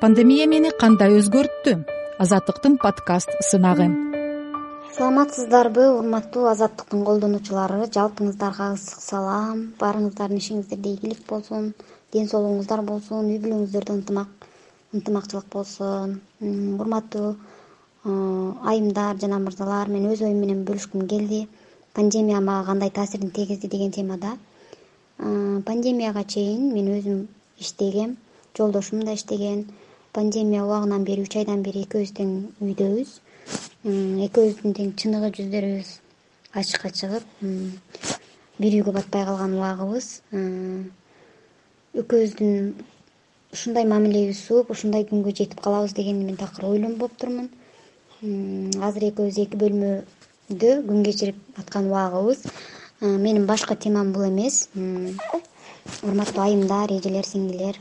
пандемия мени кандай өзгөрттү? Азаттыктын подкаст сынагы. Саламатсыздарбы урматтуу азаттыктын колдонуучулары. Жалпыңыздарга ысык салам. Баарыңыздардын ишиңиздерде ийгилик болсун ден соолугуңуздар болсун үй бүлөңүздөрдө ынтымак ынтымакчылык болсун. Урматтуу айымдар жана мырзалар мен өз оюм менен бөлүшкүм келди. Пандемия мага кандай таасирин тийгизди деген темада. Пандемияга чейин мен өзүм иштегем жолдошум да иштеген пандемия убагынан бери үч айдан бери экөөбүз тең үйдөбүз. Экөөбүздүн тең чыныгы жүздөрүбүз ачыкка чыгып бир үйгө батпай калган убагыбыз. Экөөбүздүн ушундай мамилебиз сууп ушундай күнгө жетип калабыз дегенди мен такыр ойлонбоптурмун азыр экөөбүз эки бөлмөдө күн кечирип аткан убагыбыз. Менин башкы темам бул эмес. Урматтуу айымдар эжелер сиңдилер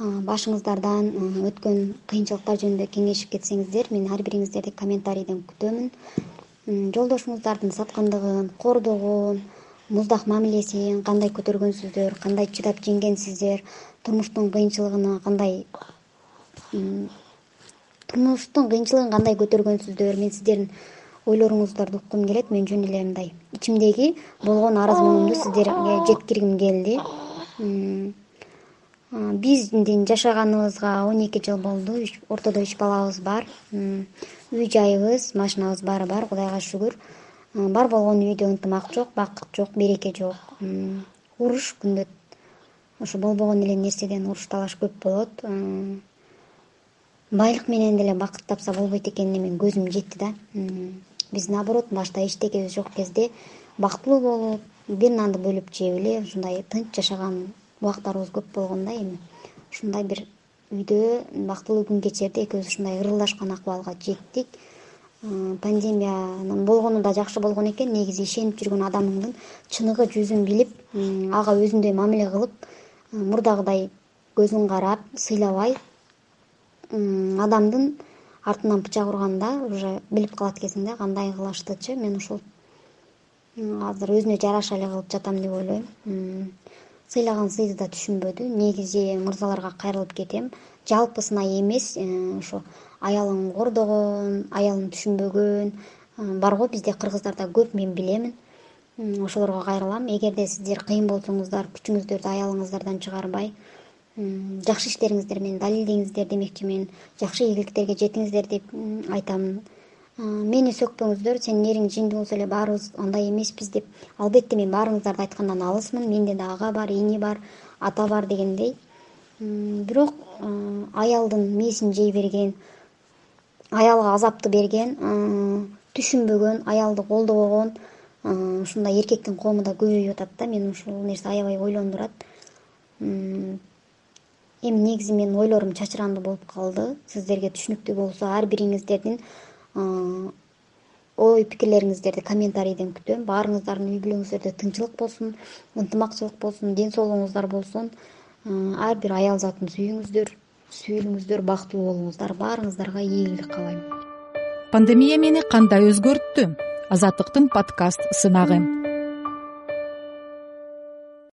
башыңыздардан өткөн кыйынчылыктар жөнүндө кеңешип кетсеңиздер мен ар бириңиздерди комментарийден күтөмүн. Жолдошуңуздардын саткандыгын кордогун муздак мамилесин кандай көтөргөнсүздөр кандай чыдап жеңгенсиздер турмуштун кыйынчылыгына кандай турмуштун кыйынчылыгын кандай көтөргөнсүздөр мен сиздердин ойлоруңуздарды уккум келет мен жөн эле мындай ичимдеги болгон арыз муңумду сиздерге жеткиргим келди биздин жашаганыбызга он эки жыл болду. Ортодо үч балабыз бар. Үй жайыбыз машинабыз баары бар кудайга шүгүр. Бар болгону үйдө ынтымак жок бакыт жок береке жок. Уруш күндөт ошо болбогон эле нерседен уруш талаш көп болот. Байлык менен деле бакыт тапса болбойт экенине менин көзүм жетти да. Биз наоборот башта эчтекебиз жок кезде бактылуу болуп бир нанды бөлүп жеп эле ушундай тынч жашаган убактарыбыз көп болгон да эми. Ушундай бир үйдө бактылуу күн кечирди экөөбүз ушундай ырылдашкан акыбалга жеттик. Пандемиянын болгону да жакшы болгон экен. Негизи ишенип жүргөн адамыңдын чыныгы жүзүн билип ага өзүндөй мамиле кылып мурдагыдай көзүн карап сыйлабай адамдын артынан бычак урганда уже билип калат экенсиң да кандай кылыштычы мен ушул азыр өзүнө жараша эле кылып жатам деп ойлойм сыйлаган сыйды да түшүнбөдү негизи мырзаларга кайрылып кетем. Жалпысына эмес э, ошо аялын кордогон аялын түшүнбөгөн э, бар го бизде кыргыздарда көп мен билемин. Ошолорго кайрылам. Эгерде сиздер кыйын болсоңуздар күчүңүздөрдү аялыңыздардан чыгарбай жакшы иштериңиздер менен далилдеңиздер демекчимин жакшы ийгиликтерге жетиңиздер деп айтам мени сөкпөңүздөр сенин эриң жиндүү болсо эле баарыбыз андай эмеспиз деп. Албетте мен баарыңыздарды айткандан алысмын. Менде да ага бар ине бар ата бар дегендей. Бирок аялдын мээсин жей берген аялга азапты берген түшүнбөгөн аялды колдобогон ушундай эркектин коому да көбөйүп атат да. Мени ушул нерсе аябай ойлондурат эми негизи менин ойлорум чачырандуу болуп калды. Сиздерге түшүнүктүү болсо ар бириңиздердин ой пикирлериңиздерди комментарийден күтөм баарыңыздардын үй бүлөңүздөрдө тынччылык болсун ынтымакчылык болсун ден соолугуңуздар болсун ар бир аял затын сүйүңүздөр сүйүлүңүздөр бактылуу болуңуздар баарыңыздарга ийгилик каалайм. Пандемия мени кандай өзгөрттү? Азаттыктын подкаст сынагы